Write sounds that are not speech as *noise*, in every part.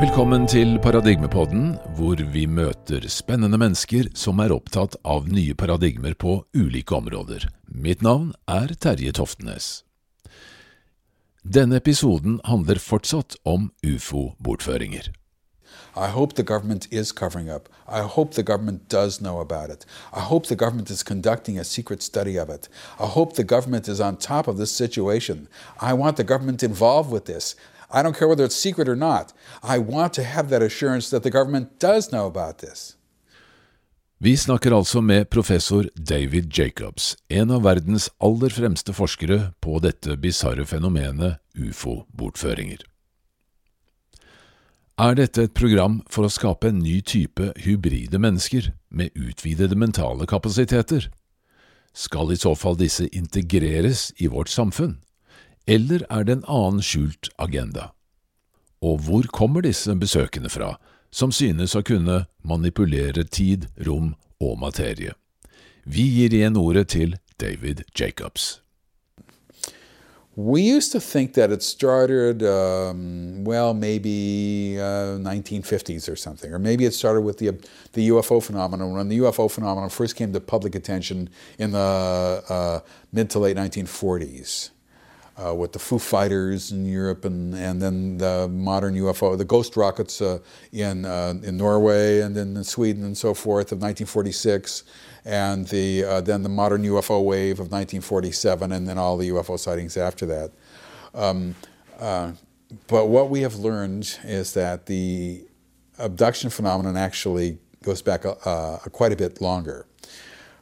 Velkommen til Paradigmepodden, hvor vi møter spennende mennesker som er opptatt av nye paradigmer på ulike områder. Mitt navn er Terje Toftenes. Denne episoden handler fortsatt om ufo-bortføringer. I hope the government is covering up. I hope the government does know about it. I hope the government is conducting a secret study of it. I hope the government is on top of this situation. I want the government involved with this. I don't care whether it's secret or not. I want to have that assurance that the government does know about this. Vi snakker altså med professor David Jacobs, en av verdens aller fremste forskere på dette bisarre fenomenet ufo-bortføringer. Er dette et program for å skape en ny type hybride mennesker med utvidede mentale kapasiteter? Skal i så fall disse integreres i vårt samfunn? Eller er det en annen skjult agenda? Og hvor kommer disse besøkende fra, som synes å kunne manipulere tid, rom og materie? Vi gir igjen ordet til David Jacobs. We used to think that it started, um, well, maybe uh, 1950s or something, or maybe it started with the the UFO phenomenon when the UFO phenomenon first came to public attention in the uh, mid to late 1940s. Uh, with the Foo Fighters in Europe, and, and then the modern UFO, the ghost rockets uh, in uh, in Norway, and then in Sweden and so forth of 1946, and the uh, then the modern UFO wave of 1947, and then all the UFO sightings after that. Um, uh, but what we have learned is that the abduction phenomenon actually goes back uh, quite a bit longer.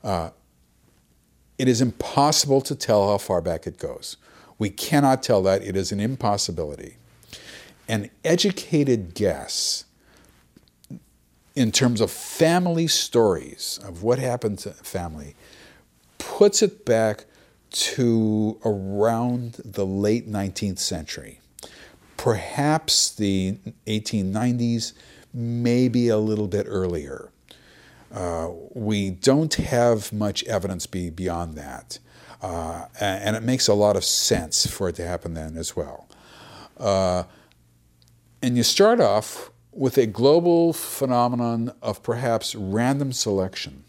it is impossible to tell how far back it goes. We cannot tell that. It is an impossibility. An educated guess in terms of family stories of what happened to family puts it back to around the late 19th century. Perhaps the 1890s, maybe a little bit earlier. Uh, we don't have much evidence be beyond that. Uh, and it makes a lot of sense for it to happen then as well. Uh, and you start off with a global phenomenon of perhaps random selection.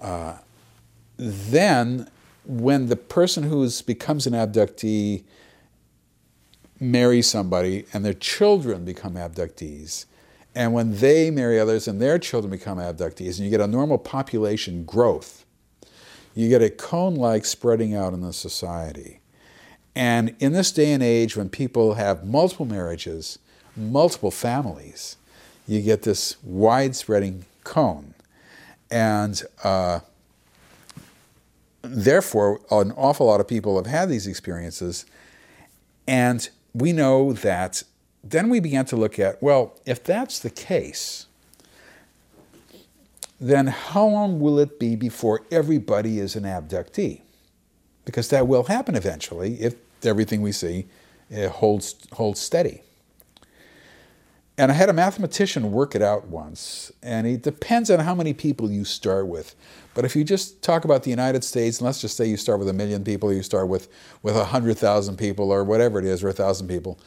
Uh, then, when the person who becomes an abductee marries somebody and their children become abductees, and when they marry others and their children become abductees, and you get a normal population growth, you get a cone like spreading out in the society. And in this day and age, when people have multiple marriages, multiple families, you get this wide spreading cone. And uh, therefore, an awful lot of people have had these experiences. And we know that then we began to look at well, if that's the case, then how long will it be before everybody is an abductee? Because that will happen eventually if everything we see uh, holds, holds steady. And I had a mathematician work it out once, and it depends on how many people you start with. But if you just talk about the United States, and let's just say you start with a million people, you start with with a hundred thousand people, or whatever it is, or a thousand people,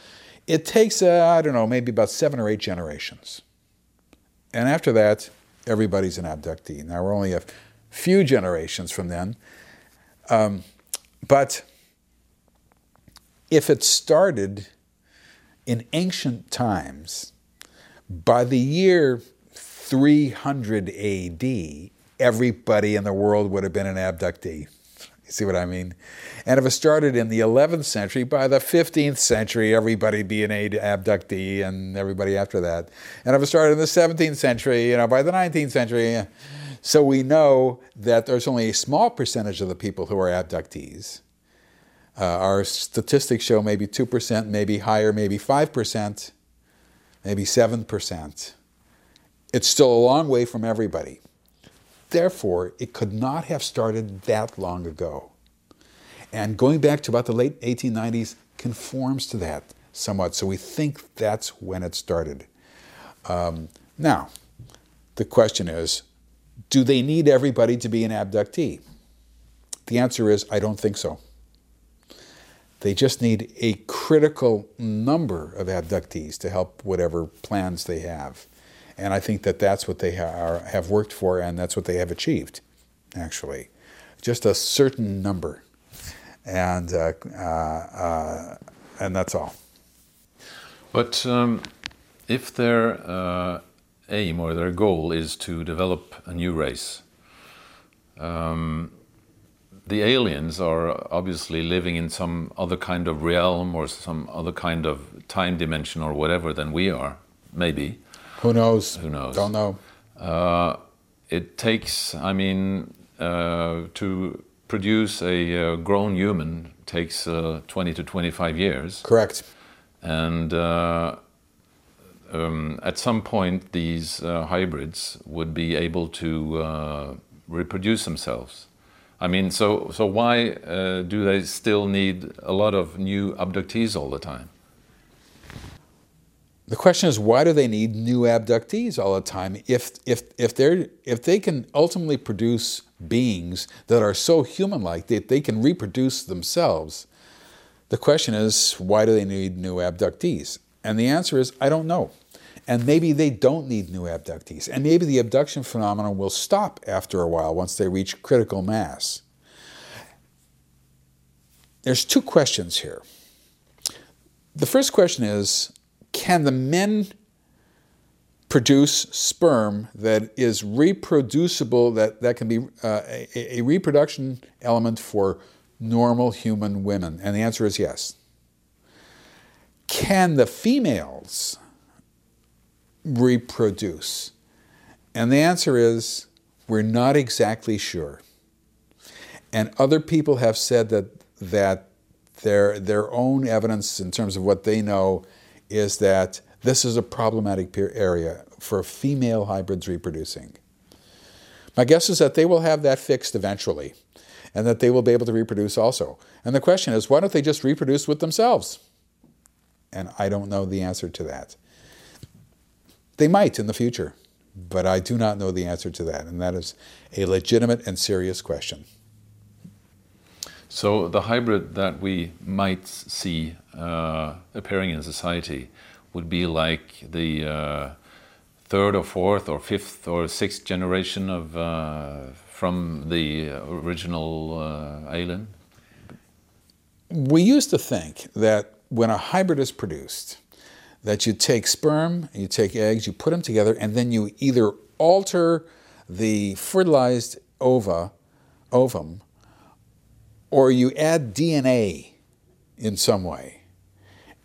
it takes uh, I don't know, maybe about seven or eight generations. And after that, everybody's an abductee. Now we're only a few generations from then. Um, but if it started in ancient times, by the year 300 AD, everybody in the world would have been an abductee. You see what I mean? And if it started in the 11th century, by the 15th century, everybody'd be an abductee and everybody after that. And if it started in the 17th century, you know, by the 19th century, so we know that there's only a small percentage of the people who are abductees. Uh, our statistics show maybe 2%, maybe higher, maybe 5%, maybe 7%. It's still a long way from everybody. Therefore, it could not have started that long ago. And going back to about the late 1890s conforms to that somewhat. So we think that's when it started. Um, now, the question is do they need everybody to be an abductee? The answer is I don't think so. They just need a critical number of abductees to help whatever plans they have. And I think that that's what they ha- have worked for and that's what they have achieved, actually. Just a certain number. And, uh, uh, uh, and that's all. But um, if their uh, aim or their goal is to develop a new race, um, the aliens are obviously living in some other kind of realm or some other kind of time dimension or whatever than we are, maybe. Who knows? Who knows? Don't know. Uh, it takes, I mean, uh, to produce a uh, grown human takes uh, 20 to 25 years. Correct. And uh, um, at some point, these uh, hybrids would be able to reproduce themselves. I mean, so so why uh, do they still need a lot of new abductees all the time? The question is, why do they need new abductees all the time? If if if they if they can ultimately produce beings that are so human-like that they can reproduce themselves, the question is, why do they need new abductees? And the answer is, I don't know. And maybe they don't need new abductees. And maybe the abduction phenomenon will stop after a while once they reach critical mass. There's two questions here. The first question is can the men produce sperm that is reproducible, that, that can be uh, a, a reproduction element for normal human women? And the answer is yes. Can the females reproduce? And the answer is we're not exactly sure. And other people have said that, that their, their own evidence, in terms of what they know, is that this is a problematic area for female hybrids reproducing. My guess is that they will have that fixed eventually and that they will be able to reproduce also. And the question is, why don't they just reproduce with themselves? And I don't know the answer to that. They might in the future, but I do not know the answer to that, and that is a legitimate and serious question. So, the hybrid that we might see uh, appearing in society would be like the uh, third or fourth or fifth or sixth generation of uh, from the original uh, alien? We used to think that when a hybrid is produced, that you take sperm, you take eggs, you put them together, and then you either alter the fertilized ova, ovum, or you add DNA in some way.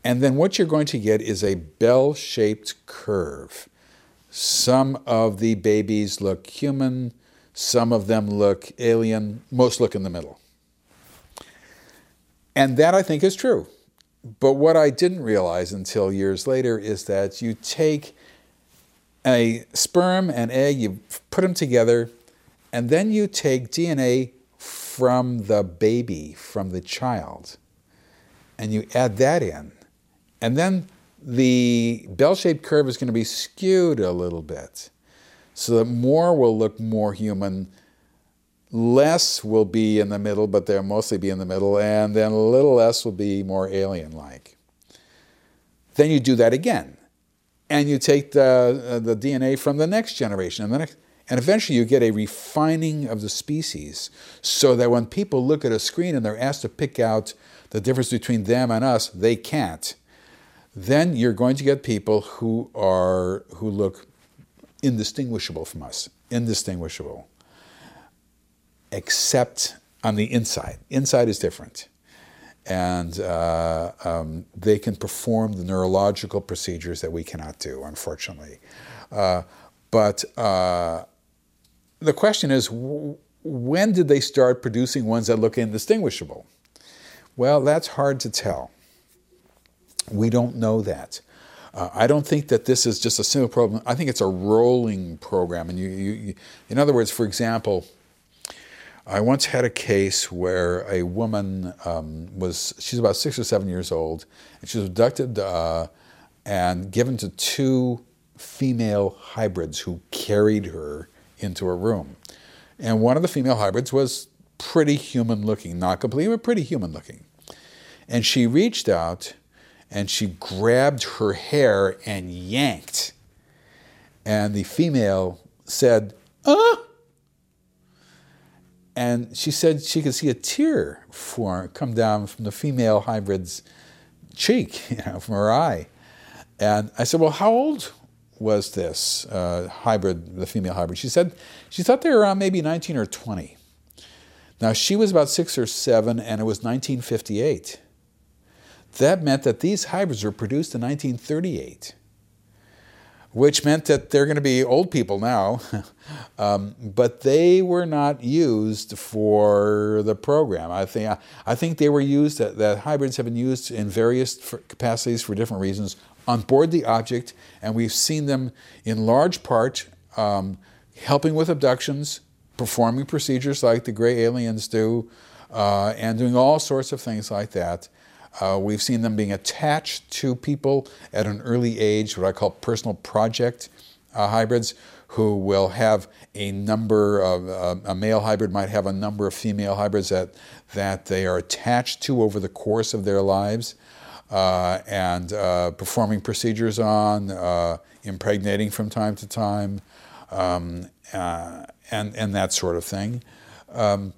And then what you're going to get is a bell shaped curve. Some of the babies look human, some of them look alien, most look in the middle. And that I think is true. But what I didn't realize until years later is that you take a sperm and egg, you put them together, and then you take DNA from the baby, from the child, and you add that in. And then the bell shaped curve is going to be skewed a little bit so that more will look more human less will be in the middle, but they'll mostly be in the middle, and then a little less will be more alien like. Then you do that again, and you take the, uh, the DNA from the next generation, and, the next, and eventually you get a refining of the species so that when people look at a screen and they're asked to pick out the difference between them and us, they can't. Then you're going to get people who are who look indistinguishable from us, indistinguishable except on the inside. Inside is different. And uh, um, they can perform the neurological procedures that we cannot do, unfortunately. Uh, but uh, the question is when did they start producing ones that look indistinguishable? Well, that's hard to tell. We don't know that. Uh, I don't think that this is just a single program. I think it's a rolling program. And you, you, you in other words, for example, I once had a case where a woman um, was, she's about six or seven years old, and she was abducted uh, and given to two female hybrids who carried her into a room. And one of the female hybrids was pretty human looking, not completely, but pretty human looking. And she reached out and she grabbed her hair and yanked. And the female said, Uh, and she said she could see a tear form, come down from the female hybrid's cheek, *laughs* you know, from her eye. And I said, Well, how old was this uh, hybrid, the female hybrid? She said she thought they were around maybe 19 or 20. Now, she was about six or seven, and it was 1958. That meant that these hybrids were produced in 1938 which meant that they're going to be old people now, *laughs* um, but they were not used for the program. I think I think they were used that, that hybrids have been used in various capacities for different reasons on board the object, and we've seen them in large part um, helping with abductions, performing procedures like the gray aliens do, uh, and doing all sorts of things like that. Uh, we've seen them being attached to people at an early age, what I call personal project uh, hybrids, who will have a number of, uh, a male hybrid might have a number of female hybrids that, that they are attached to over the course of their lives. Uh, and uh, performing procedures on, uh, impregnating from time to time, um, and, and that sort of thing. Um,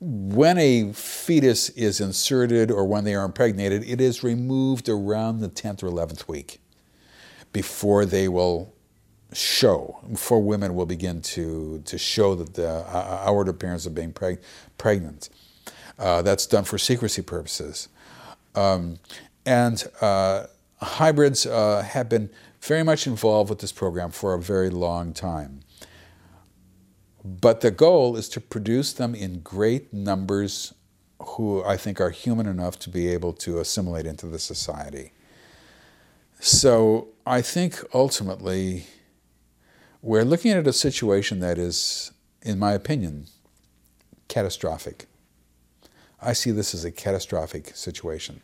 when a fetus is inserted or when they are impregnated, it is removed around the 10th or 11th week before they will show, before women will begin to, to show that the uh, outward appearance of being preg- pregnant. Uh, that's done for secrecy purposes. Um, and uh, hybrids uh, have been very much involved with this program for a very long time. But the goal is to produce them in great numbers who I think are human enough to be able to assimilate into the society. So I think ultimately we're looking at a situation that is, in my opinion, catastrophic. I see this as a catastrophic situation.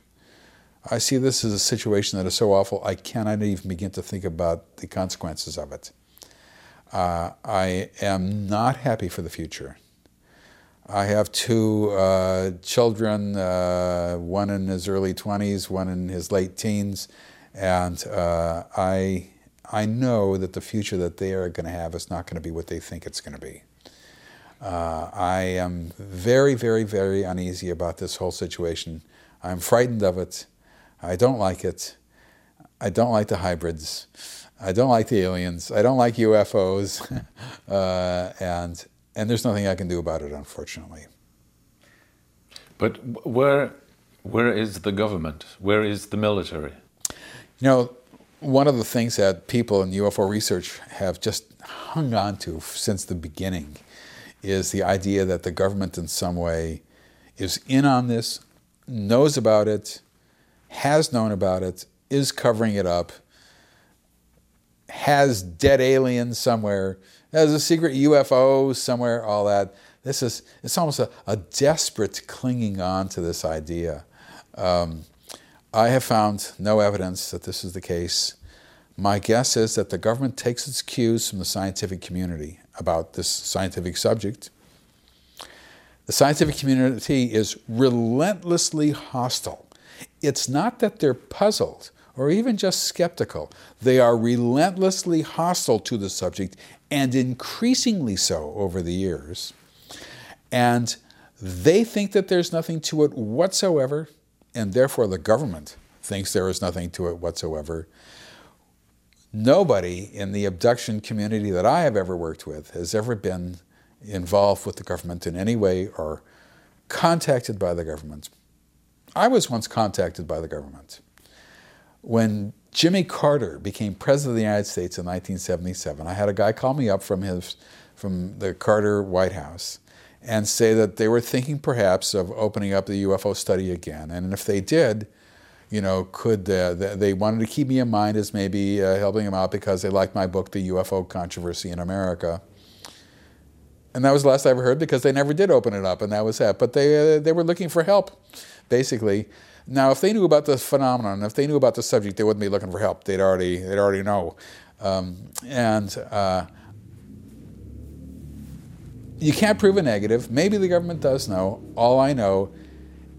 I see this as a situation that is so awful I cannot even begin to think about the consequences of it. Uh, I am not happy for the future. I have two uh, children, uh, one in his early 20s, one in his late teens, and uh, I, I know that the future that they are going to have is not going to be what they think it's going to be. Uh, I am very, very, very uneasy about this whole situation. I'm frightened of it. I don't like it. I don't like the hybrids. I don't like the aliens. I don't like UFOs, *laughs* uh, and and there's nothing I can do about it, unfortunately. But where where is the government? Where is the military? You know, one of the things that people in UFO research have just hung on to since the beginning is the idea that the government, in some way, is in on this, knows about it, has known about it, is covering it up has dead aliens somewhere, has a secret UFO somewhere, all that. This is, it's almost a, a desperate clinging on to this idea. Um, I have found no evidence that this is the case. My guess is that the government takes its cues from the scientific community about this scientific subject. The scientific community is relentlessly hostile. It's not that they're puzzled or even just skeptical. They are relentlessly hostile to the subject and increasingly so over the years. And they think that there's nothing to it whatsoever, and therefore the government thinks there is nothing to it whatsoever. Nobody in the abduction community that I have ever worked with has ever been involved with the government in any way or contacted by the government. I was once contacted by the government. When Jimmy Carter became president of the United States in 1977, I had a guy call me up from his from the Carter White House and say that they were thinking perhaps of opening up the UFO study again, and if they did, you know, could uh, they wanted to keep me in mind as maybe uh, helping them out because they liked my book, The UFO Controversy in America. And that was the last I ever heard because they never did open it up, and that was that. But they uh, they were looking for help, basically. Now, if they knew about the phenomenon, if they knew about the subject, they wouldn't be looking for help. They'd already, they'd already know. Um, and uh, you can't prove a negative. Maybe the government does know. All I know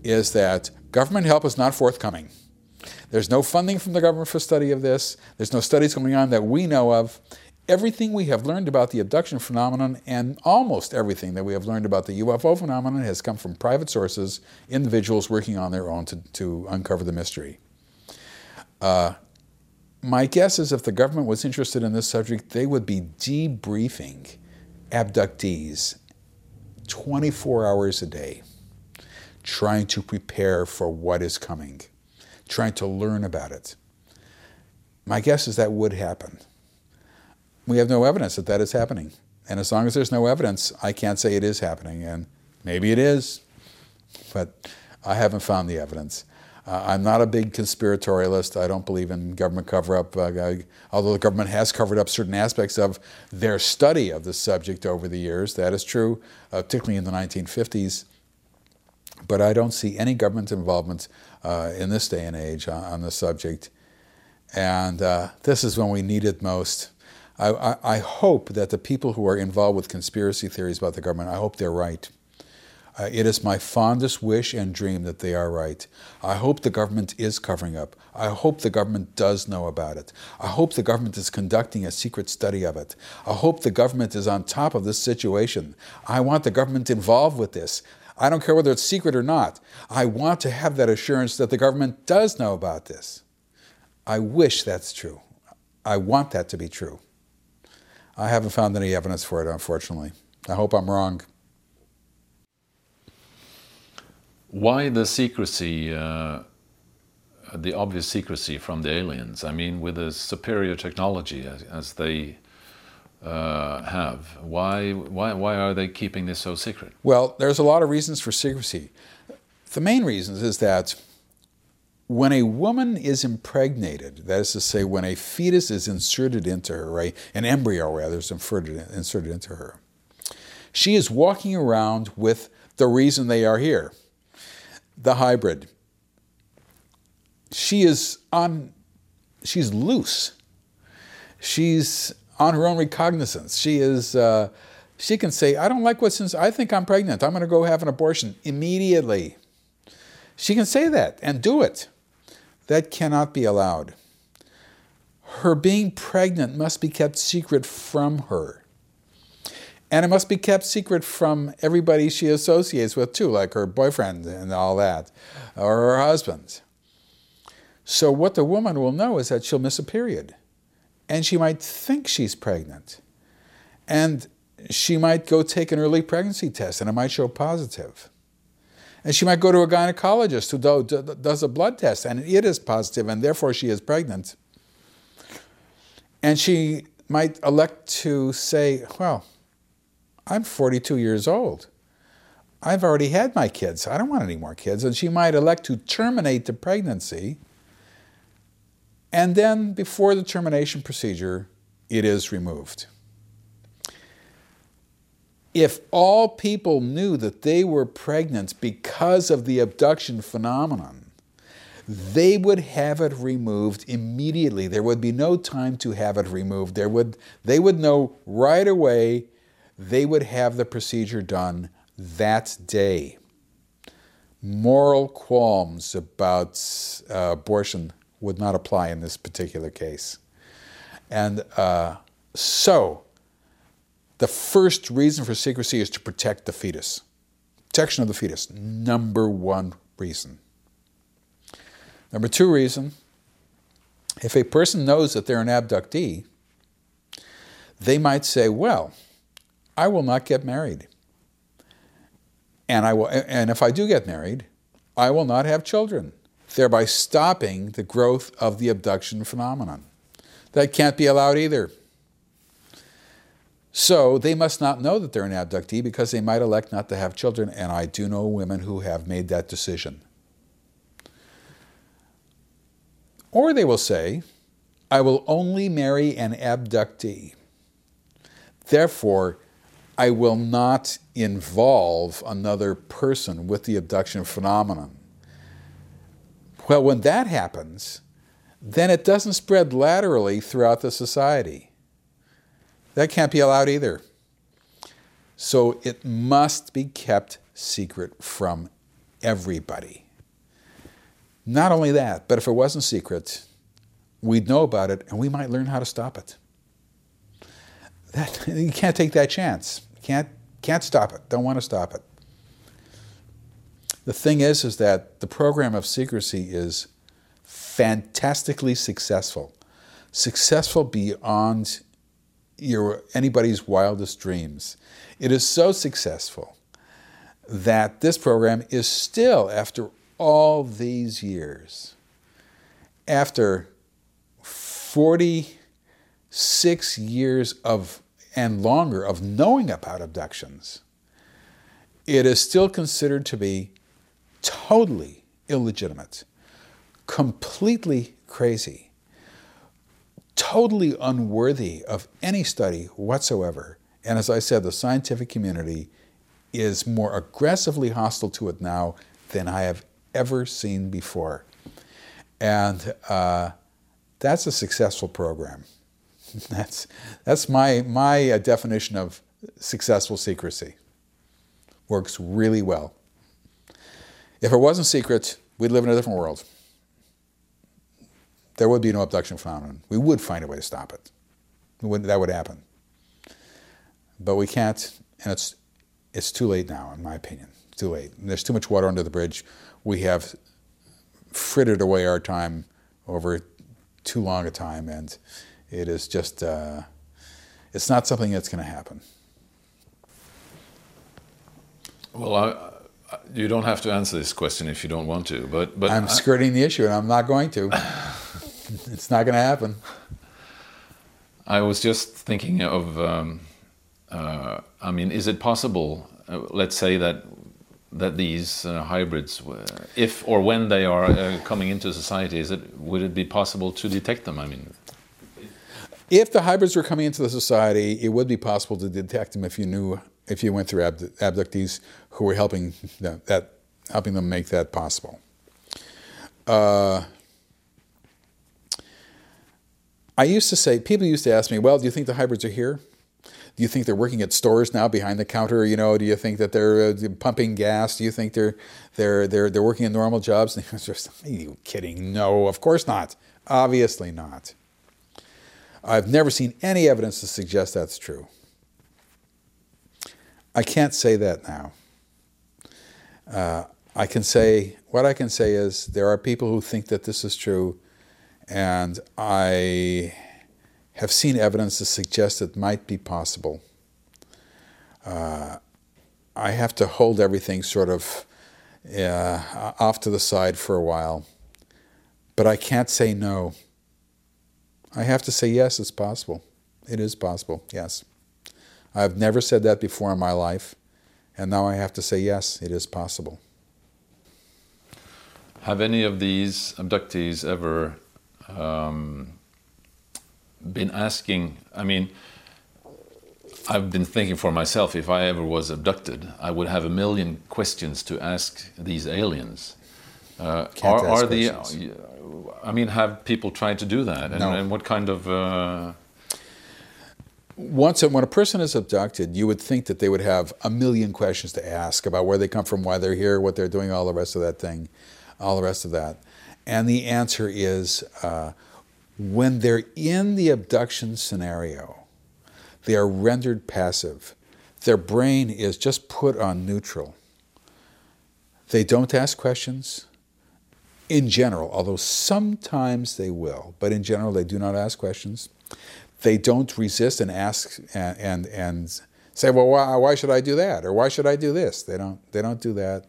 is that government help is not forthcoming. There's no funding from the government for study of this. There's no studies going on that we know of. Everything we have learned about the abduction phenomenon and almost everything that we have learned about the UFO phenomenon has come from private sources, individuals working on their own to, to uncover the mystery. Uh, my guess is if the government was interested in this subject, they would be debriefing abductees 24 hours a day, trying to prepare for what is coming, trying to learn about it. My guess is that would happen. We have no evidence that that is happening. And as long as there's no evidence, I can't say it is happening. And maybe it is, but I haven't found the evidence. Uh, I'm not a big conspiratorialist. I don't believe in government cover up, uh, although the government has covered up certain aspects of their study of the subject over the years. That is true, uh, particularly in the 1950s. But I don't see any government involvement uh, in this day and age on, on the subject. And uh, this is when we need it most. I, I, hope that the people who are involved with conspiracy theories about the government, I hope they're right. Uh, it is my fondest wish and dream that they are right. I hope the government is covering up. I hope the government does know about it. I hope the government is conducting a secret study of it. I hope the government is on top of this situation. I want the government involved with this. I don't care whether it's secret or not. I want to have that assurance that the government does know about this. I wish that's true. I want that to be true. I haven't found any evidence for it, unfortunately. I hope I'm wrong. Why the secrecy, uh, the obvious secrecy from the aliens? I mean, with the superior technology as, as they uh, have, why, why, why are they keeping this so secret? Well, there's a lot of reasons for secrecy. The main reasons is that when a woman is impregnated, that is to say, when a fetus is inserted into her, right, an embryo rather is inserted, into her, she is walking around with the reason they are here the hybrid. She is on, she's loose. She's on her own recognizance. She is, uh, she can say, I don't like what's in, I think I'm pregnant. I'm going to go have an abortion immediately. She can say that and do it. That cannot be allowed. Her being pregnant must be kept secret from her. And it must be kept secret from everybody she associates with, too, like her boyfriend and all that, or her husband. So, what the woman will know is that she'll miss a period. And she might think she's pregnant. And she might go take an early pregnancy test, and it might show positive. And she might go to a gynecologist who does a blood test, and it is positive, and therefore she is pregnant. And she might elect to say, Well, I'm 42 years old. I've already had my kids. I don't want any more kids. And she might elect to terminate the pregnancy. And then, before the termination procedure, it is removed. If all people knew that they were pregnant because of the abduction phenomenon, they would have it removed immediately. There would be no time to have it removed. There would, they would know right away they would have the procedure done that day. Moral qualms about uh, abortion would not apply in this particular case. And uh, so, the first reason for secrecy is to protect the fetus. Protection of the fetus, number one reason. Number two reason if a person knows that they're an abductee, they might say, well, I will not get married. And, I will, and if I do get married, I will not have children, thereby stopping the growth of the abduction phenomenon. That can't be allowed either. So they must not know that they're an abductee because they might elect not to have children, and I do know women who have made that decision. Or they will say, I will only marry an abductee. Therefore, I will not involve another person with the abduction phenomenon. Well, when that happens, then it doesn't spread laterally throughout the society. That can't be allowed either. So it must be kept secret from everybody. Not only that, but if it wasn't secret, we'd know about it and we might learn how to stop it. That, *laughs* you can't take that chance. Can't, can't stop it. Don't want to stop it. The thing is, is that the program of secrecy is fantastically successful, successful beyond your anybody's wildest dreams. It is so successful that this program is still, after all these years, after 46 years of and longer of knowing about abductions, it is still considered to be totally illegitimate, completely crazy, totally unworthy of any study whatsoever. And as I said, the scientific community is more aggressively hostile to it now than I have ever seen before. And uh, that's a successful program. *laughs* That's, that's my, my uh, definition of successful secrecy. Works really well. If it wasn't secret, we'd live in a different world. There would be no abduction phenomenon. We would find a way to stop it. Would, that would happen. But we can't, and it's, it's too late now, in my opinion. It's too late. There's too much water under the bridge. We have frittered away our time over too long a time, and it is just, uh, it's not something that's going to happen. Well, I, you don't have to answer this question if you don't want to, but but I'm skirting the issue, and I'm not going to. *laughs* it's not going to happen. I was just thinking of. Um, uh, I mean, is it possible? Uh, let's say that that these uh, hybrids, if or when they are uh, coming into society, is it would it be possible to detect them? I mean, if the hybrids were coming into the society, it would be possible to detect them if you knew if you went through abductees who were helping them, that helping them make that possible. Uh, I used to say, people used to ask me, well, do you think the hybrids are here? Do you think they're working at stores now behind the counter? You know, do you think that they're uh, pumping gas? Do you think they're they're they're they're working in normal jobs? *laughs* And just, are you kidding? No, of course not. Obviously not. I've never seen any evidence to suggest that's true. I can't say that now. Uh, I can say, what I can say is there are people who think that this is true, and I have seen evidence to suggest it might be possible. Uh, I have to hold everything sort of uh, off to the side for a while, but I can't say no. I have to say yes, it's possible. It is possible, yes. I've never said that before in my life, and now I have to say yes, it is possible. Have any of these abductees ever um, been asking? I mean, I've been thinking for myself if I ever was abducted, I would have a million questions to ask these aliens. Uh, are, are the? I mean, have people tried to do that? And, no. and what kind of? Uh, once when a person is abducted, you would think that they would have a million questions to ask about where they come from, why they're here, what they're doing, all the rest of that thing, all the rest of that. And the answer is uh, when they're in the abduction scenario, they are rendered passive. Their brain is just put on neutral. They don't ask questions in general, although sometimes they will, but in general, they do not ask questions they don't resist and ask and and, and say, well, why, why should I do that or why should I do this? They don't they don't do that.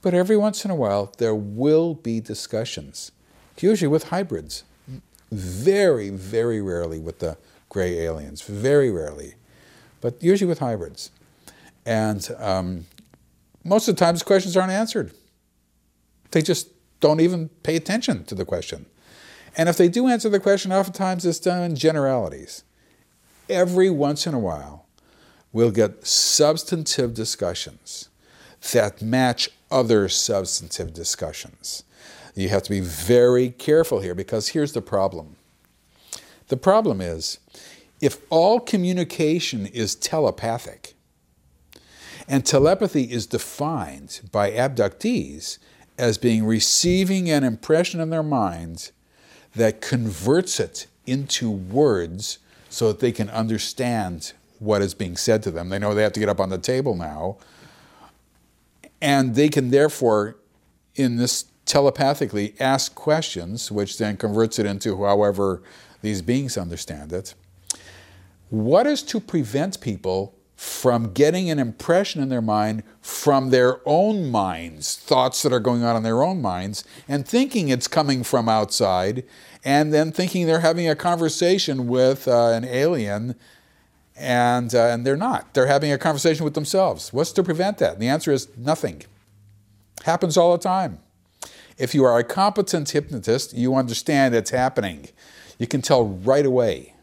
But every once in a while, there will be discussions, usually with hybrids. Very, very rarely with the gray aliens. Very rarely, but usually with hybrids. And um, most of the times, questions aren't answered. They just don't even pay attention to the question. And if they do answer the question, oftentimes it's done in generalities. Every once in a while, we'll get substantive discussions that match other substantive discussions. You have to be very careful here because here's the problem. The problem is if all communication is telepathic And telepathy is defined by abductees as being receiving an impression in their minds that converts it into words so that they can understand what is being said to them. They know they have to get up on the table now. And they can therefore, in this telepathically, ask questions, which then converts it into however these beings understand it. What is to prevent people from getting an impression in their mind from their own minds, thoughts that are going on in their own minds, and thinking it's coming from outside, and then thinking they're having a conversation with uh, an alien, and, uh, and they're not. They're having a conversation with themselves. What's to prevent that? And the answer is nothing. Happens all the time. If you are a competent hypnotist, you understand it's happening. You can tell right away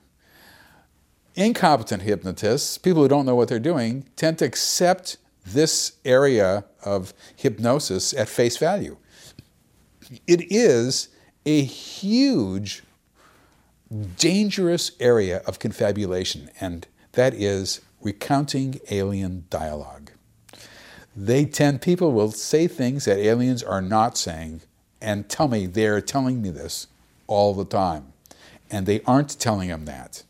incompetent hypnotists, people who don't know what they're doing, tend to accept this area of hypnosis at face value. It is a huge, dangerous area of confabulation, and that is recounting alien dialogue. They tend, people will say things that aliens are not saying and tell me they're telling me this all the time. And they aren't telling them that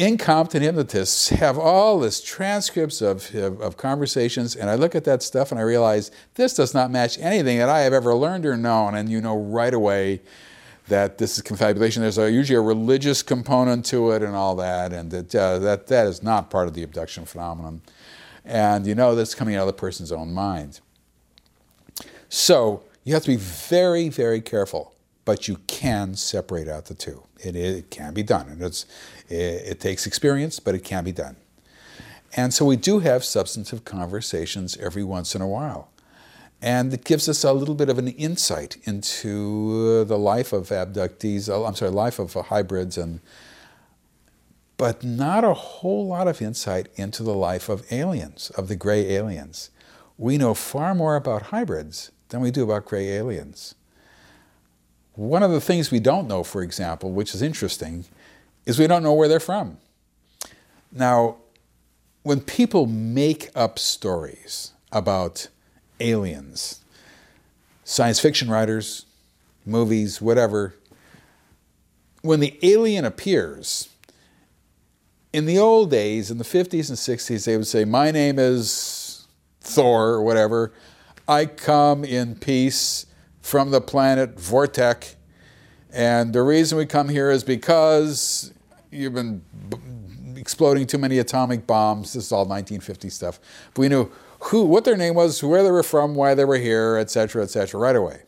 incompetent hypnotists have all this transcripts of, of, of, conversations, and I look at that stuff and I realize this does not match anything that I have ever learned or known, and you know right away that this is confabulation. There's a, usually a religious component to it and all that, and that, uh, that, that is not part of the abduction phenomenon. And you know that's coming out of the person's own mind. So you have to be very, very careful but you can separate out the two. It, it can be done, and it's, it, it takes experience, but it can be done. And so we do have substantive conversations every once in a while. And it gives us a little bit of an insight into the life of abductees, uh, I'm sorry, life of hybrids, and but not a whole lot of insight into the life of aliens, of the gray aliens. We know far more about hybrids than we do about gray aliens. One of the things we don't know, for example, which is interesting, is we don't know where they're from. Now, when people make up stories about aliens, science fiction writers, movies, whatever, when the alien appears, in the old days, in the 50s and 60s, they would say, My name is Thor or whatever. I come in peace from the planet Vortek. And the reason we come here is because you've been b- exploding too many atomic bombs. This is all 1950 stuff. But we knew who, what their name was, where they were from, why they were here, etc., etc., right away.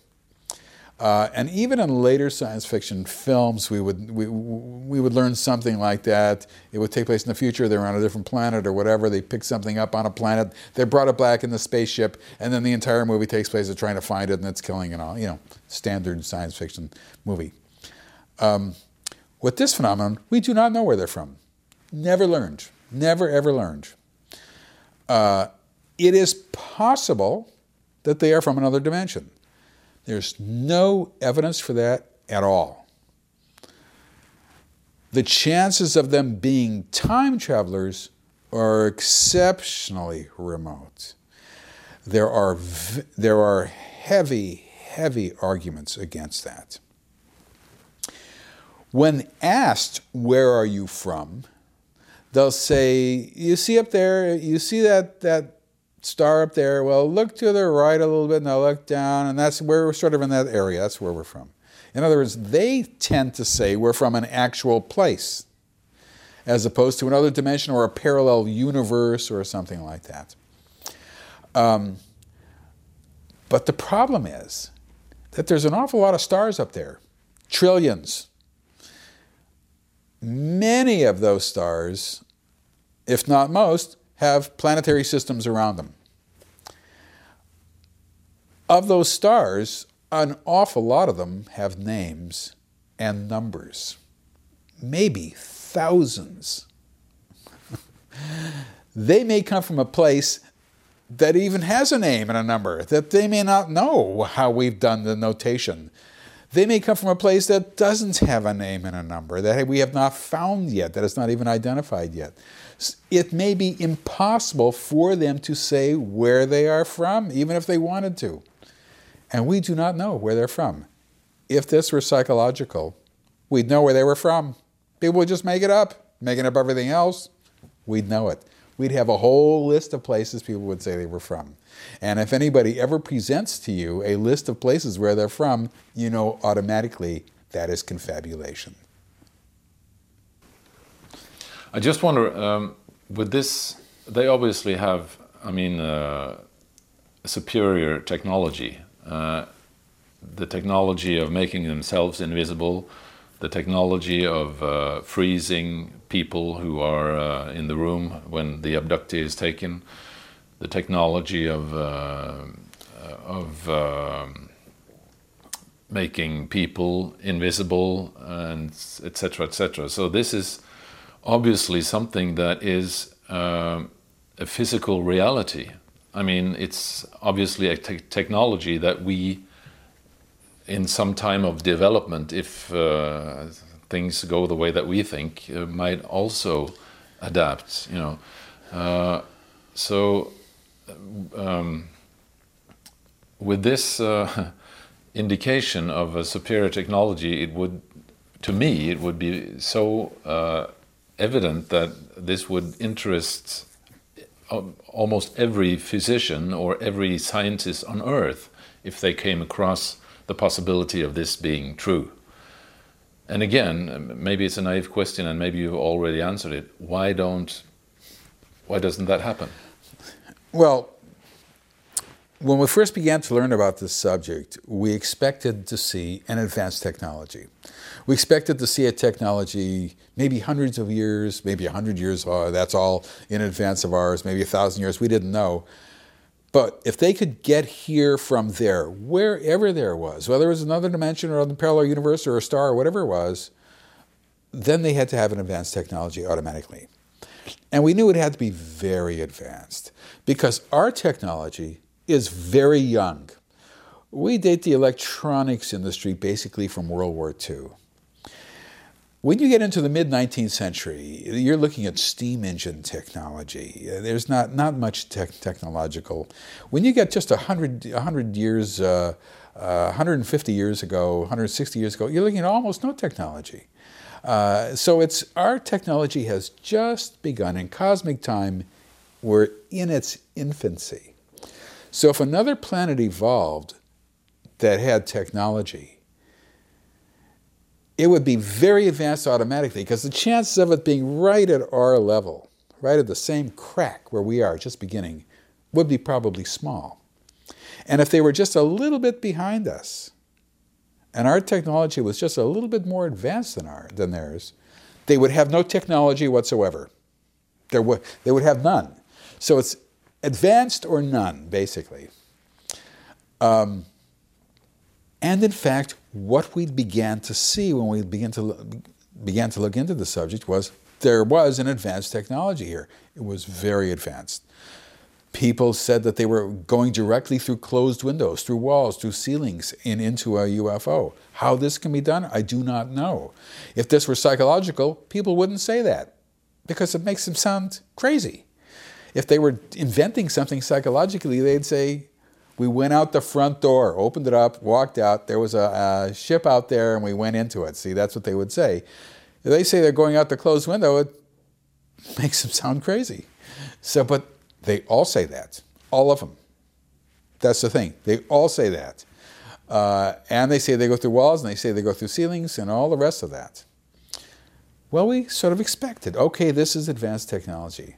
Uh, and even in later science fiction films, we would, we, we would learn something like that. It would take place in the future. They're on a different planet or whatever. They pick something up on a planet. They brought it back in the spaceship, and then the entire movie takes place of trying to find it and it's killing and all. You know, standard science fiction movie. Um, with this phenomenon, we do not know where they're from. Never learned. Never, ever learned. Uh, it is possible that they are from another dimension. There's no evidence for that at all. The chances of them being time travelers are exceptionally remote. There are, there are heavy, heavy arguments against that. When asked, Where are you from? they'll say, You see up there, you see that, that star up there. Well, look to the right a little bit, I'll look down, and that's where we're sort of in that area. That's where we're from. In other words, they tend to say we're from an actual place, as opposed to another dimension or a parallel universe or something like that. Um, but the problem is that there's an awful lot of stars up there, trillions. Many of those stars, if not most, have planetary systems around them. Of those stars, an awful lot of them have names and numbers, maybe thousands. *laughs* they may come from a place that even has a name and a number that they may not know how we've done the notation. They may come from a place that doesn't have a name and a number, that we have not found yet, that is not even identified yet. It may be impossible for them to say where they are from, even if they wanted to. And we do not know where they're from. If this were psychological, we'd know where they were from. People would just make it up, making up everything else. We'd know it. We'd have a whole list of places people would say they were from. And if anybody ever presents to you a list of places where they're from, you know automatically that is confabulation. I just wonder, um, with this, they obviously have, I mean, uh, superior technology. Uh, the technology of making themselves invisible, the technology of uh, freezing people who are uh, in the room when the abductee is taken, the technology of uh, of um, making people invisible and etc etc. So this is obviously something that is uh, a physical reality. I mean, it's obviously a te technology that we, in some time of development, if uh, things go the way that we think, uh, might also adapt. You know, uh, so um, with this uh, *laughs* indication of a superior technology, it would, to me, it would be so uh, evident that this would interest um, almost every physician or every scientist on earth if they came across the possibility of this being true. And again, maybe it's a naive question and maybe you've already answered it. Why don't why doesn't that happen? Well, when we first began to learn about this subject, we expected to see an advanced technology. We expected to see a technology maybe hundreds of years, maybe a 100 years, uh, that's all in advance of ours, maybe a thousand years, we didn't know. But if they could get here from there, wherever there was, whether it was another dimension or another parallel universe or a star or whatever it was, then they had to have an advanced technology automatically. And we knew it had to be very advanced because our technology is very young. We date the electronics industry basically from World War II. When you get into the mid 19th century, you're looking at steam engine technology. There's not, not much te technological. When you get just 100, 100 years, uh, uh, 150 years ago, 160 years ago, you're looking at almost no technology. Uh, so it's our technology has just begun. In cosmic time, we're in its infancy. So if another planet evolved that had technology, it would be very advanced automatically because the chances of it being right at our level, right at the same crack where we are just beginning, would be probably small. And if they were just a little bit behind us, and our technology was just a little bit more advanced than, our, than theirs, they would have no technology whatsoever. There would, they would have none. So it's advanced or none, basically. Um, and in fact, what we began to see when we began to, began to look into the subject was there was an advanced technology here. It was very advanced. People said that they were going directly through closed windows, through walls, through ceilings, and into a UFO. How this can be done, I do not know. If this were psychological, people wouldn't say that because it makes them sound crazy. If they were inventing something psychologically, they'd say, we went out the front door, opened it up, walked out. There was a, a, ship out there, and we went into it. See, that's what they would say. If they say they're going out the closed window, it *laughs* makes them sound crazy. So, but they all say that, all of them. That's the thing. They all say that. Uh, and they say they go through walls, and they say they go through ceilings, and all the rest of that. Well, we sort of expected okay, this is advanced technology.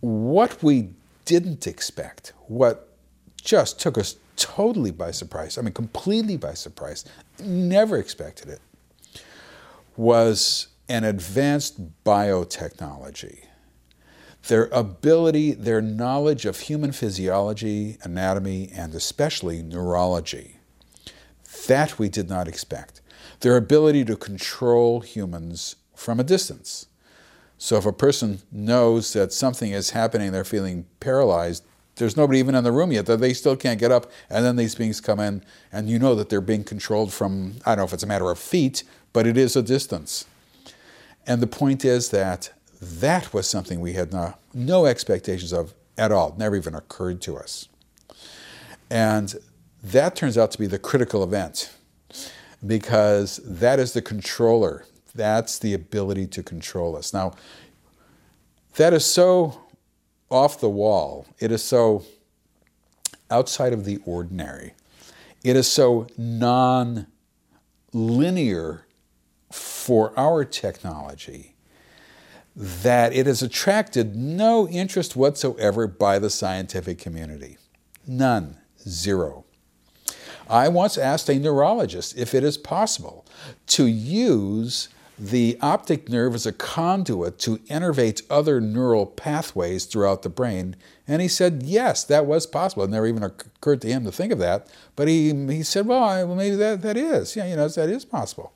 What we didn't expect, what just took us totally by surprise, I mean, completely by surprise, never expected it, was an advanced biotechnology. Their ability, their knowledge of human physiology, anatomy, and especially neurology. That we did not expect. Their ability to control humans from a distance. So if a person knows that something is happening, they're feeling paralyzed, there's nobody even in the room yet. They still can't get up, and then these beings come in, and you know that they're being controlled from I don't know if it's a matter of feet, but it is a distance. And the point is that that was something we had no, no expectations of at all, never even occurred to us. And that turns out to be the critical event because that is the controller. That's the ability to control us. Now, that is so off the wall. It is so outside of the ordinary. It is so non linear for our technology that it has attracted no interest whatsoever by the scientific community. None. Zero. I once asked a neurologist if it is possible to use the optic nerve is a conduit to innervate other neural pathways throughout the brain. And he said, yes, that was possible. It never even occurred to him to think of that. But he, he said, well, maybe that, that is. Yeah, you know, that is possible.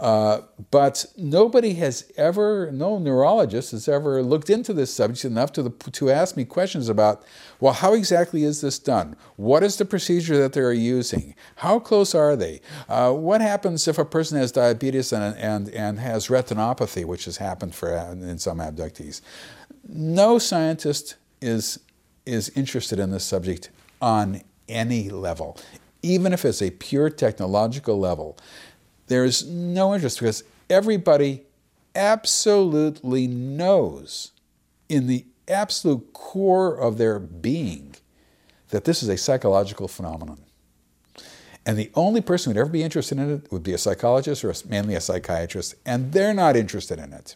Uh, but nobody has ever, no neurologist has ever looked into this subject enough to, the, to ask me questions about, well, how exactly is this done? What is the procedure that they're using? How close are they? Uh, what happens if a person has diabetes and, and, and has retinopathy, which has happened for, in some abductees? No scientist is, is interested in this subject on any level, even if it's a pure technological level. There's no interest because everybody absolutely knows in the absolute core of their being that this is a psychological phenomenon. And the only person who'd ever be interested in it would be a psychologist or mainly a psychiatrist, and they're not interested in it.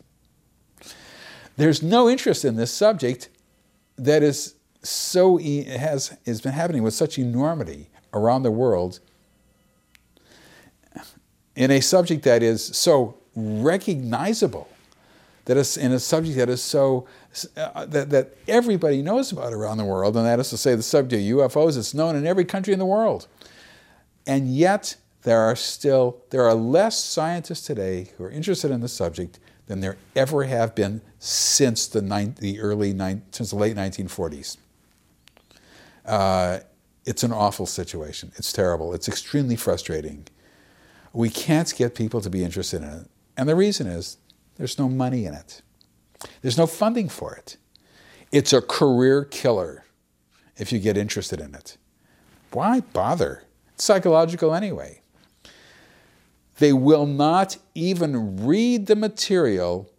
There's no interest in this subject that is so has has been happening with such enormity around the world in a subject that is so recognizable, that is in a subject that is so uh, that, that everybody knows about around the world, and that is to say, the subject of UFOs. It's known in every country in the world, and yet there are still there are less scientists today who are interested in the subject than there ever have been since the, ni- the early ni- since the late 1940s. Uh, it's an awful situation. It's terrible. It's extremely frustrating. We can't get people to be interested in it. And the reason is there's no money in it, there's no funding for it. It's a career killer if you get interested in it. Why bother? It's psychological anyway. They will not even read the material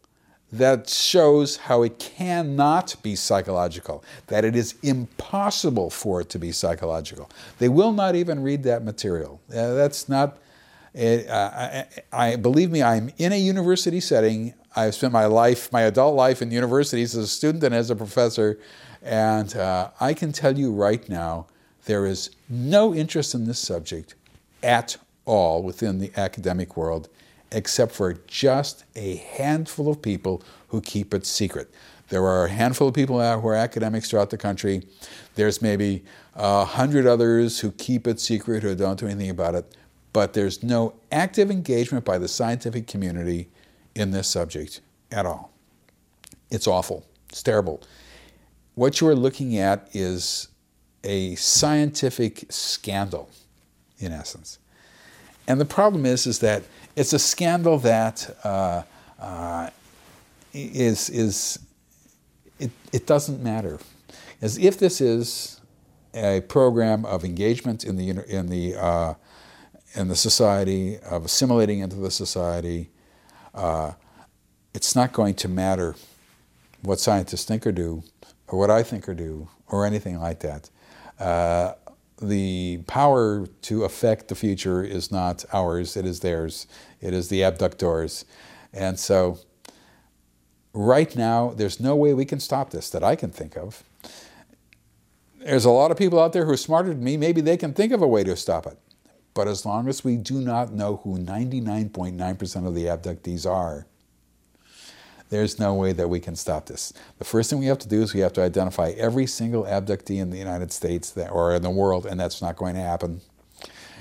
that shows how it cannot be psychological, that it is impossible for it to be psychological. They will not even read that material. Uh, that's not it, uh, I, I, believe me, I'm in a university setting. I've spent my life, my adult life in universities as a student and as a professor, and uh, I can tell you right now, there is no interest in this subject at all within the academic world, except for just a handful of people who keep it secret. There are a handful of people who are academics throughout the country. There's maybe a hundred others who keep it secret, who don't do anything about it but there's no active engagement by the scientific community in this subject at all. It's awful. It's terrible. What you are looking at is a scientific scandal, in essence. And the problem is, is that it's a scandal that uh, uh, is is it, it doesn't matter. As if this is a program of engagement in the in the uh, in the society, of assimilating into the society, uh, it's not going to matter what scientists think or do, or what I think or do, or anything like that. Uh, the power to affect the future is not ours, it is theirs. It is the abductors. And so, right now, there's no way we can stop this that I can think of. There's a lot of people out there who are smarter than me. Maybe they can think of a way to stop it. But as long as we do not know who 99.9% of the abductees are, there's no way that we can stop this. The first thing we have to do is we have to identify every single abductee in the United States that, or in the world, and that's not going to happen.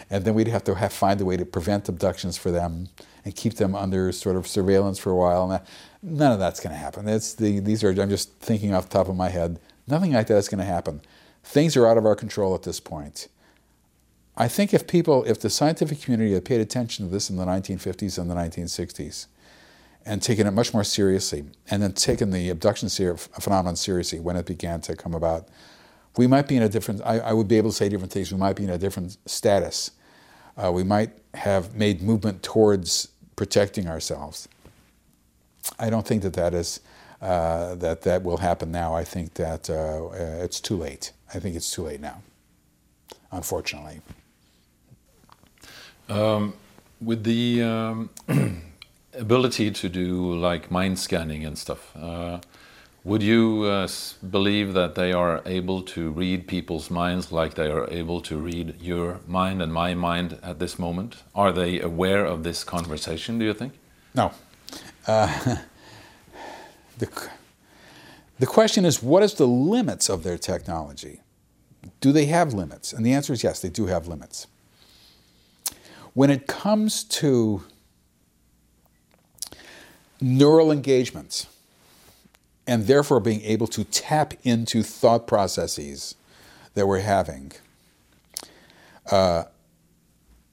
And then we'd have to have, find a way to prevent abductions for them and keep them under sort of surveillance for a while. And none of that's going to happen. The, these are, I'm just thinking off the top of my head, nothing like that is going to happen. things are out of our control at this point. I think if people, if the scientific community had paid attention to this in the 1950s and the 1960s, and taken it much more seriously, and then taken the abduction phenomenon seriously when it began to come about, we might be in a different, I, I would be able to say different things, we might be in a different status. Uh, we might have made movement towards protecting ourselves. I don't think that that is, uh, that that will happen now. I think that uh, it's too late. I think it's too late now, unfortunately. Um, with the um, *clears throat* ability to do like mind scanning and stuff, uh, would you uh, believe that they are able to read people's minds like they are able to read your mind and my mind at this moment? Are they aware of this conversation, do you think? No. Uh, *laughs* the, the question is what is the limits of their technology? Do they have limits? And the answer is yes, they do have limits. When it comes to neural engagements, and therefore being able to tap into thought processes that we're having. Uh,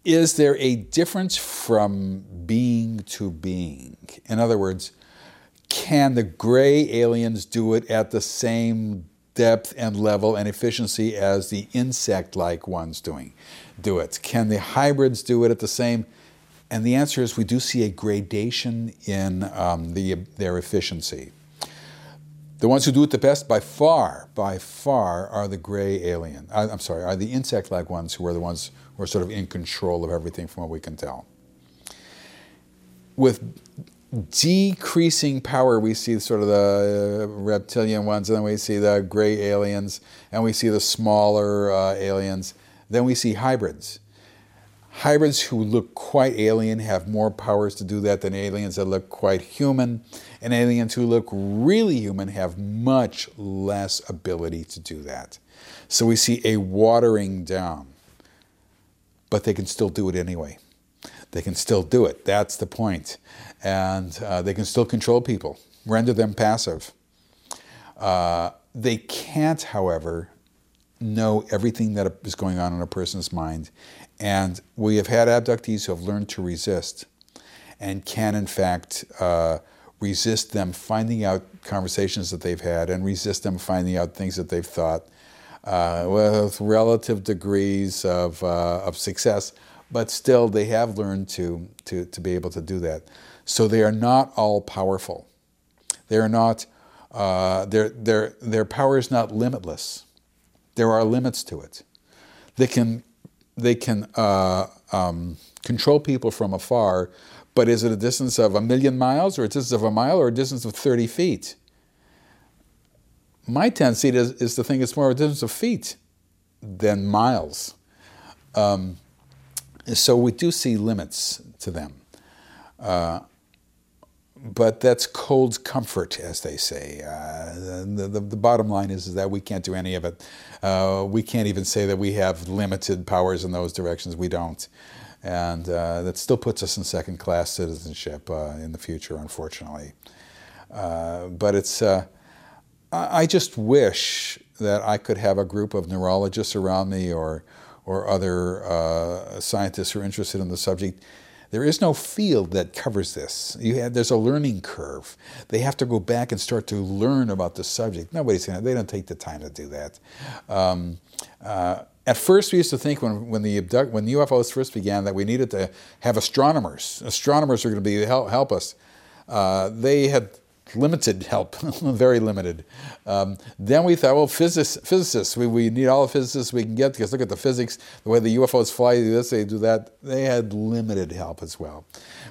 is there a difference from being to being? In other words, can the gray aliens do it at the same depth and level and efficiency as the insect-like ones doing do it? Can the hybrids do it at the same? And the answer is we do see a gradation in um, the, their efficiency. The ones who do it the best by far, by far, are the gray alien. I, am sorry, are the insect-like ones who are the ones who are sort of in control of everything from what we can tell. With decreasing power, we see sort of the uh, reptilian ones, and then we see the gray aliens, and we see the smaller uh, aliens. Then we see hybrids. Hybrids who look quite alien have more powers to do that than aliens that look quite human and aliens who look really human have much less ability to do that. So we see a watering down, but they can still do it anyway. They can still do it. That's the point. And uh, they can still control people, render them passive. Uh, they can't, however, know everything that is going on in a person's mind. And we have had abductees who have learned to resist and can, in fact, uh, resist them finding out conversations that they've had and resist them finding out things that they've thought uh, with relative degrees of, uh, of success, but still they have learned to, to, to be able to do that. So they are not all powerful. They are not, uh, their, their, their power is not limitless. There are limits to it. They can, they can uh, um, control people from afar, but is it a distance of a million miles, or a distance of a mile, or a distance of 30 feet? My tendency is, is to think it's more a distance of feet than miles. Um, so we do see limits to them. Uh, but that's cold comfort, as they say. Uh, the, the, the, bottom line is, is, that we can't do any of it. Uh, we can't even say that we have limited powers in those directions. We don't and uh, that still puts us in second class citizenship uh, in the future, unfortunately. Uh, but it's, uh, I just wish that I could have a group of neurologists around me or, or other scientists who are interested in the subject. There is no field that covers this. Have, there's a learning curve. They have to go back and start to learn about the subject. Nobody's going to, they don't take the time to do that. Um, uh, at first, we used to think when, when, the abduct, when UFOs first began that we needed to have astronomers. Astronomers are going to be help, help us. Uh, they had limited help, *laughs* very limited. Um, then we thought, well, physics, physicists, we, we need all the physicists we can get because look at the physics, the way the UFOs fly, they do this, they do that. They had limited help as well.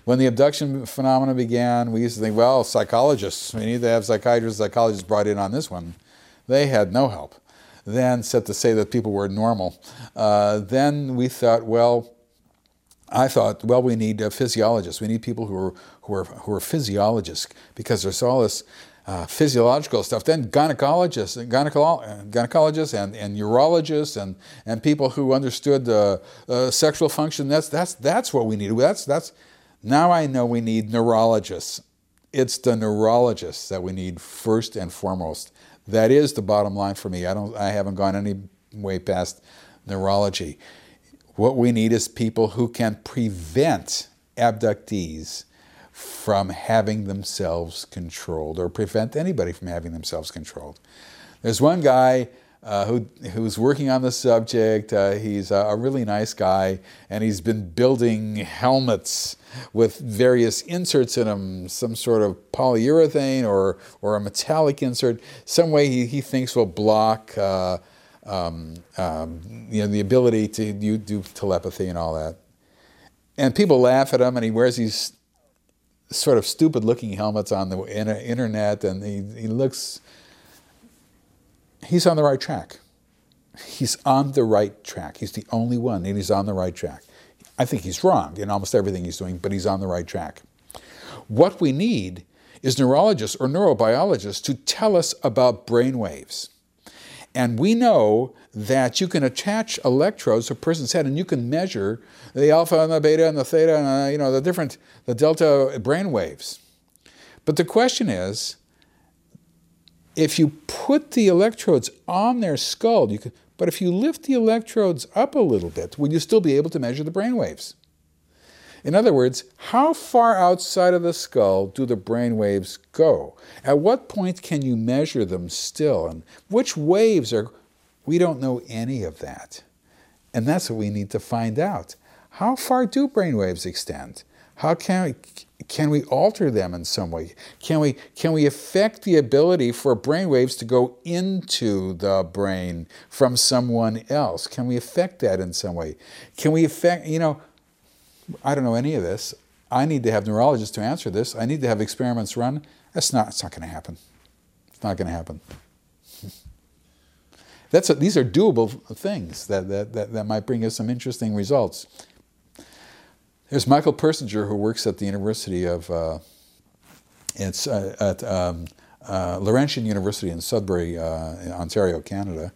When the abduction phenomena began, we used to think, well, psychologists, we need to have psychiatrists, psychologists brought in on this one. They had no help then set to say that people were normal. Uh, then we thought, well, I thought, well, we need uh, physiologists. We need people who are, who are, who are physiologists because there's all this uh, physiological stuff. Then gynecologists, gynecolo- gynecologists and, and urologists and, and people who understood uh, sexual function. That's, that's, that's what we need. That's, that's, now I know we need neurologists. It's the neurologists that we need first and foremost. that is the bottom line for me. I don't. I haven't gone any way past neurology. What we need is people who can prevent abductees from having themselves controlled or prevent anybody from having themselves controlled. There's one guy uh, who, who's working on the subject. Uh, he's a, a, really nice guy, and he's been building helmets with various inserts in them, some sort of polyurethane or, or a metallic insert, some way he, he thinks will block uh, um, um, you know, the ability to do, do telepathy and all that. And people laugh at him, and he wears these sort of stupid looking helmets on the internet, and he, he looks he's on the right track. He's on the right track. He's the only one, and he's on the right track. I think he's wrong in almost everything he's doing, but he's on the right track. What we need is neurologists or neurobiologists to tell us about brain waves. And we know that you can attach electrodes to a person's head and you can measure the alpha and the beta and the theta and the, uh, you know the different the delta brain waves. But the question is, if you put the electrodes on their skull, you could, but if you lift the electrodes up a little bit, will you still be able to measure the brain waves? In other words, how far outside of the skull do the brain waves go? At what point can you measure them still? And which waves are. We don't know any of that. And that's what we need to find out. How far do brain waves extend? How can we, can we alter them in some way? Can we, can we affect the ability for brain waves to go into the brain from someone else? Can we affect that in some way? Can we affect, you know, I don't know any of this. I need to have neurologists to answer this. I need to have experiments run. That's not, it's not going to happen. It's not going to happen. *laughs* That's a, these are doable things that, that, that, that might bring us some interesting results. There's Michael Persinger who works at the University of, uh, it's uh, at um, uh, Laurentian University in Sudbury, uh, in Ontario, Canada.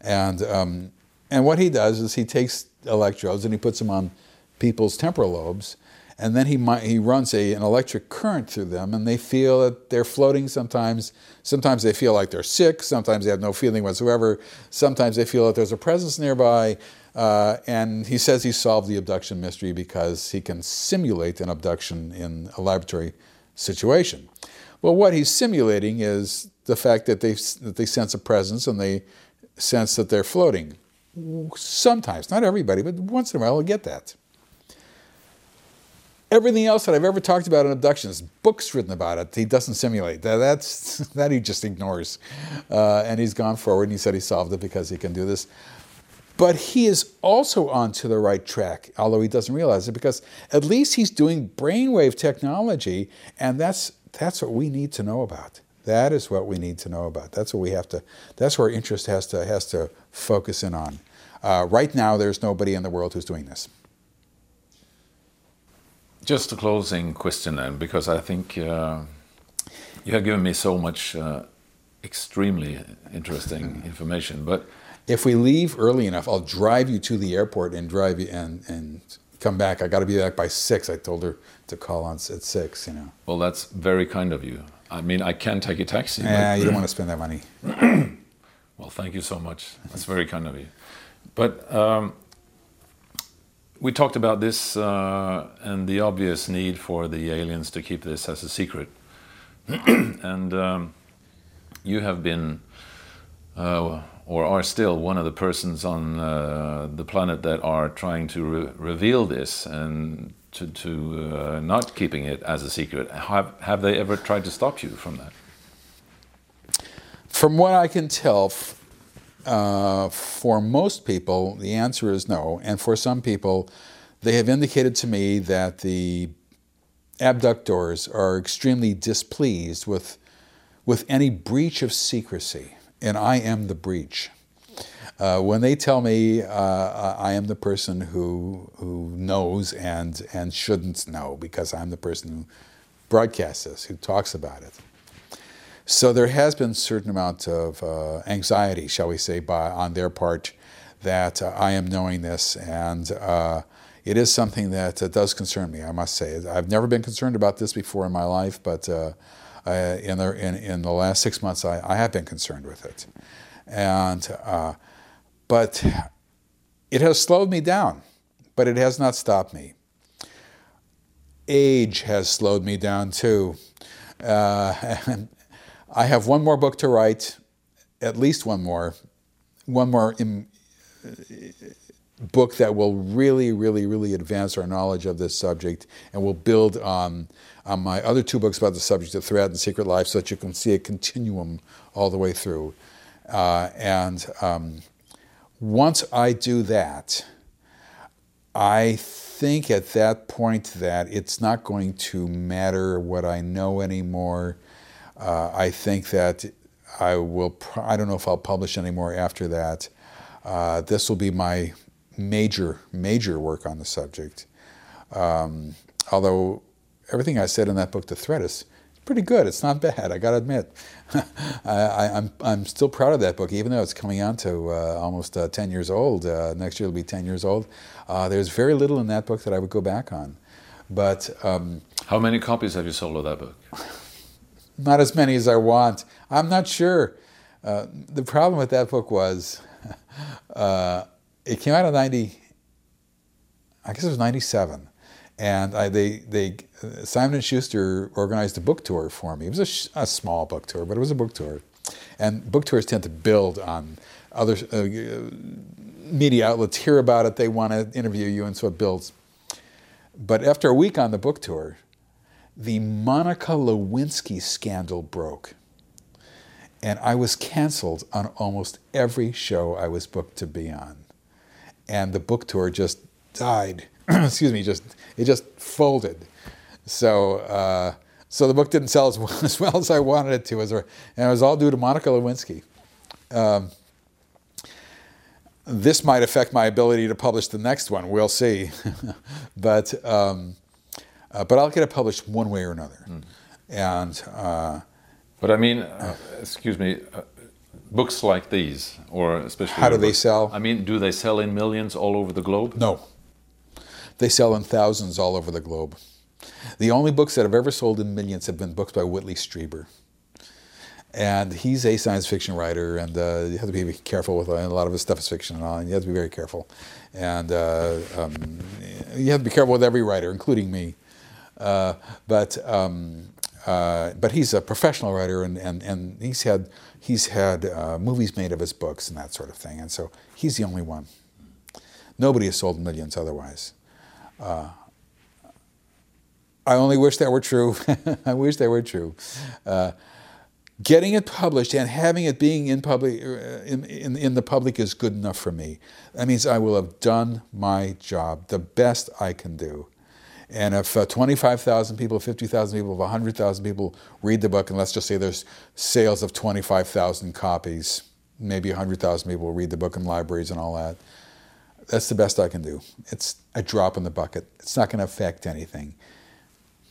And, um, and what he does is he takes electrodes and he puts them on people's temporal lobes, and then he, might, he runs a, an electric current through them, and they feel that they're floating sometimes. Sometimes they feel like they're sick, sometimes they have no feeling whatsoever, sometimes they feel that there's a presence nearby. Uh, and he says he solved the abduction mystery because he can simulate an abduction in a laboratory situation. Well, what he's simulating is the fact that they, that they sense a presence and they sense that they're floating. Sometimes, not everybody, but once in a while, they'll get that. Everything else that I've ever talked about in abductions, books written about it, he doesn't simulate. That, that's, *laughs* that he just ignores. Uh, and he's gone forward and he said he solved it because he can do this. But he is also onto the right track, although he doesn't realize it, because at least he's doing brainwave technology, and that's, that's what we need to know about. That is what we need to know about. That's what we have to, that's where interest has to, has to focus in on. Uh, right now, there's nobody in the world who's doing this. Just a closing question then, because I think uh, you have given me so much uh, extremely interesting *laughs* information. But if we leave early enough, I'll drive you to the airport and drive you and and come back. I got to be back by six. I told her to call on at six. You know. Well, that's very kind of you. I mean, I can take a taxi. Yeah, you don't *clears throat* want to spend that money. well, thank you so much. That's very kind of you. But um, we talked about this uh, and the obvious need for the aliens to keep this as a secret. *clears throat* and um, you have been. Uh, or are still one of the persons on uh, the planet that are trying to re reveal this and to, to uh, not keeping it as a secret. Have, have they ever tried to stop you from that? From what I can tell, uh, for most people, the answer is no. And for some people, they have indicated to me that the abductors are extremely displeased with, with any breach of secrecy and I am the breach. Uh, when they tell me uh, I am the person who who knows and and shouldn't know because I'm the person who broadcasts this, who talks about it. So there has been a certain amount of uh, anxiety, shall we say, by on their part that uh, I am knowing this, and uh, it is something that uh, does concern me. I must say, I've never been concerned about this before in my life, but Uh, in, the, in, in the last six months, I, I have been concerned with it. And, uh, but it has slowed me down, but it has not stopped me. Age has slowed me down too. Uh, *laughs* I have one more book to write, at least one more, one more in, book that will really, really, really advance our knowledge of this subject and will build on, on my other two books about the subject, The Threat and Secret Life, so that you can see a continuum all the way through. Uh, and um, once I do that, I think at that point that it's not going to matter what I know anymore. Uh, I think that I will, I don't know if I'll publish anymore after that. Uh, this will be my major, major work on the subject. Um, although everything I said in that book, The Threat, is pretty good. It's not bad, I gotta admit. *laughs* I, am I'm, I'm still proud of that book, even though it's coming on to uh, almost uh, 10 years old. Uh, next year it'll be 10 years old. Uh, there's very little in that book that I would go back on. But um, how many copies have you sold of that book? *laughs* Not as many as I want. I'm not sure. Uh, the problem with that book was *laughs* uh, it came out in 90, I guess it was 97. And I, they, they, Simon & Schuster organized a book tour for me. It was a, sh- a, small book tour, but it was a book tour. And book tours tend to build on other uh, media outlets hear about it, they want to interview you, and so it builds. But after a week on the book tour, the Monica Lewinsky scandal broke. And I was canceled on almost every show I was booked to be on. And the book tour just died. *clears throat* Excuse me, just it just folded. So uh, so the book didn't sell as *laughs* well, as well as I wanted it to, as and it was all due to Monica Lewinsky. Um, this might affect my ability to publish the next one. We'll see, *laughs* but um, uh, but I'll get it published one way or another. Mm. And uh, but I mean, uh, excuse me, uh, books like these, or especially how do they sell? I mean, do they sell in millions all over the globe? No, they sell in thousands all over the globe. The only books that have ever sold in millions have been books by Whitley Strieber and he's a science fiction writer, and uh, you have to be careful with uh, a lot of his stuff is fiction and all, and you have to be very careful, and uh, um, you have to be careful with every writer, including me. Uh, but um, uh, but he's a professional writer, and, and, and he's had he's had uh, movies made of his books and that sort of thing, and so he's the only one. Nobody has sold millions otherwise. I only wish that were true. *laughs* I wish that were true getting it published and having it being in public uh, in, in, in, the public is good enough for me that means i will have done my job the best i can do and if uh, 25000 people 50000 people 100000 people read the book and let's just say there's sales of 25000 copies maybe 100000 people will read the book in libraries and all that that's the best i can do it's a drop in the bucket it's not going to affect anything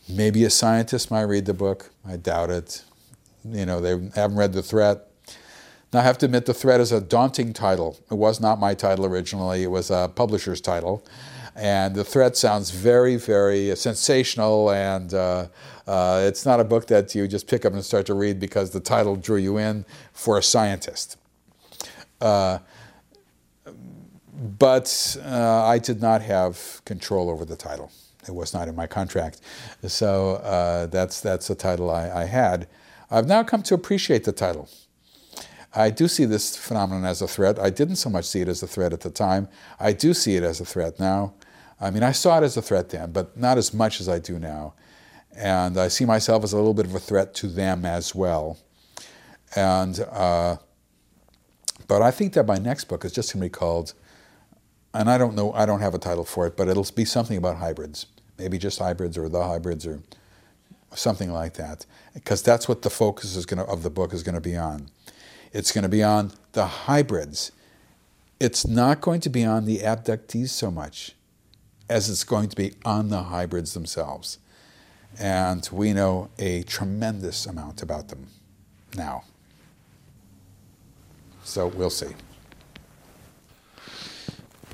maybe a scientist might read the book i doubt it you know, they haven't read The Threat. Now, I have to admit, The Threat is a daunting title. It was not my title originally, it was a publisher's title. And The Threat sounds very, very sensational, and uh, uh, it's not a book that you just pick up and start to read because the title drew you in for a scientist. Uh, but uh, I did not have control over the title. It was not in my contract. So uh, that's, that's the title I, I had. I've now come to appreciate the title. I do see this phenomenon as a threat. I didn't so much see it as a threat at the time. I do see it as a threat now. I mean, I saw it as a threat then, but not as much as I do now. And I see myself as a little bit of a threat to them as well. And, uh, but I think that my next book is just going to be called, and I don't know, I don't have a title for it, but it'll be something about hybrids. Maybe just hybrids or the hybrids or something like that, because that's what the focus is going of the book is going to be on. It's going to be on the hybrids. It's not going to be on the abductees so much as it's going to be on the hybrids themselves. And we know a tremendous amount about them now. So we'll see.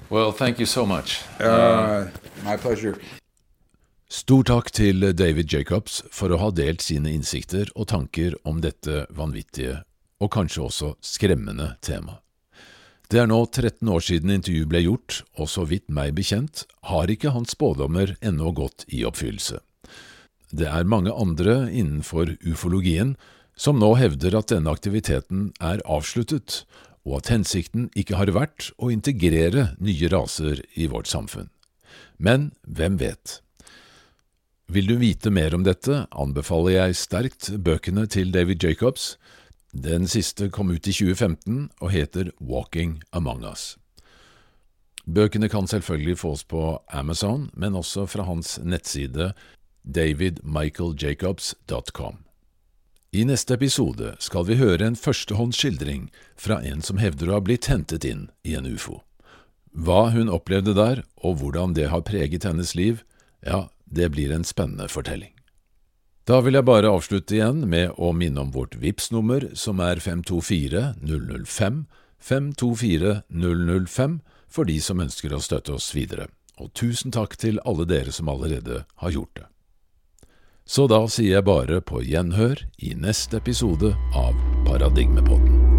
Well, thank you so much. Uh, my pleasure. Stor takk til David Jacobs for å ha delt sine innsikter og tanker om dette vanvittige og kanskje også skremmende tema. Det er nå 13 år siden intervjuet ble gjort, og så vidt meg bekjent har ikke hans spådommer ennå gått i oppfyllelse. Det er mange andre innenfor ufologien som nå hevder at denne aktiviteten er avsluttet, og at hensikten ikke har vært å integrere nye raser i vårt samfunn. Men hvem vet? Vil du vite mer om dette, anbefaler jeg sterkt bøkene til David Jacobs. Den siste kom ut i 2015 og heter Walking Among Us. Bøkene kan selvfølgelig fås på Amazon, men også fra hans nettside davidmichaeljacobs.com. I neste episode skal vi høre en førstehåndsskildring fra en som hevder å ha blitt hentet inn i en ufo. Hva hun opplevde der, og hvordan det har preget hennes liv, ja, det blir en spennende fortelling. Da vil jeg bare avslutte igjen med å minne om vårt VIPS-nummer, som er 524 005, 524 005, for de som ønsker å støtte oss videre. Og tusen takk til alle dere som allerede har gjort det. Så da sier jeg bare på gjenhør i neste episode av Paradigmepodden.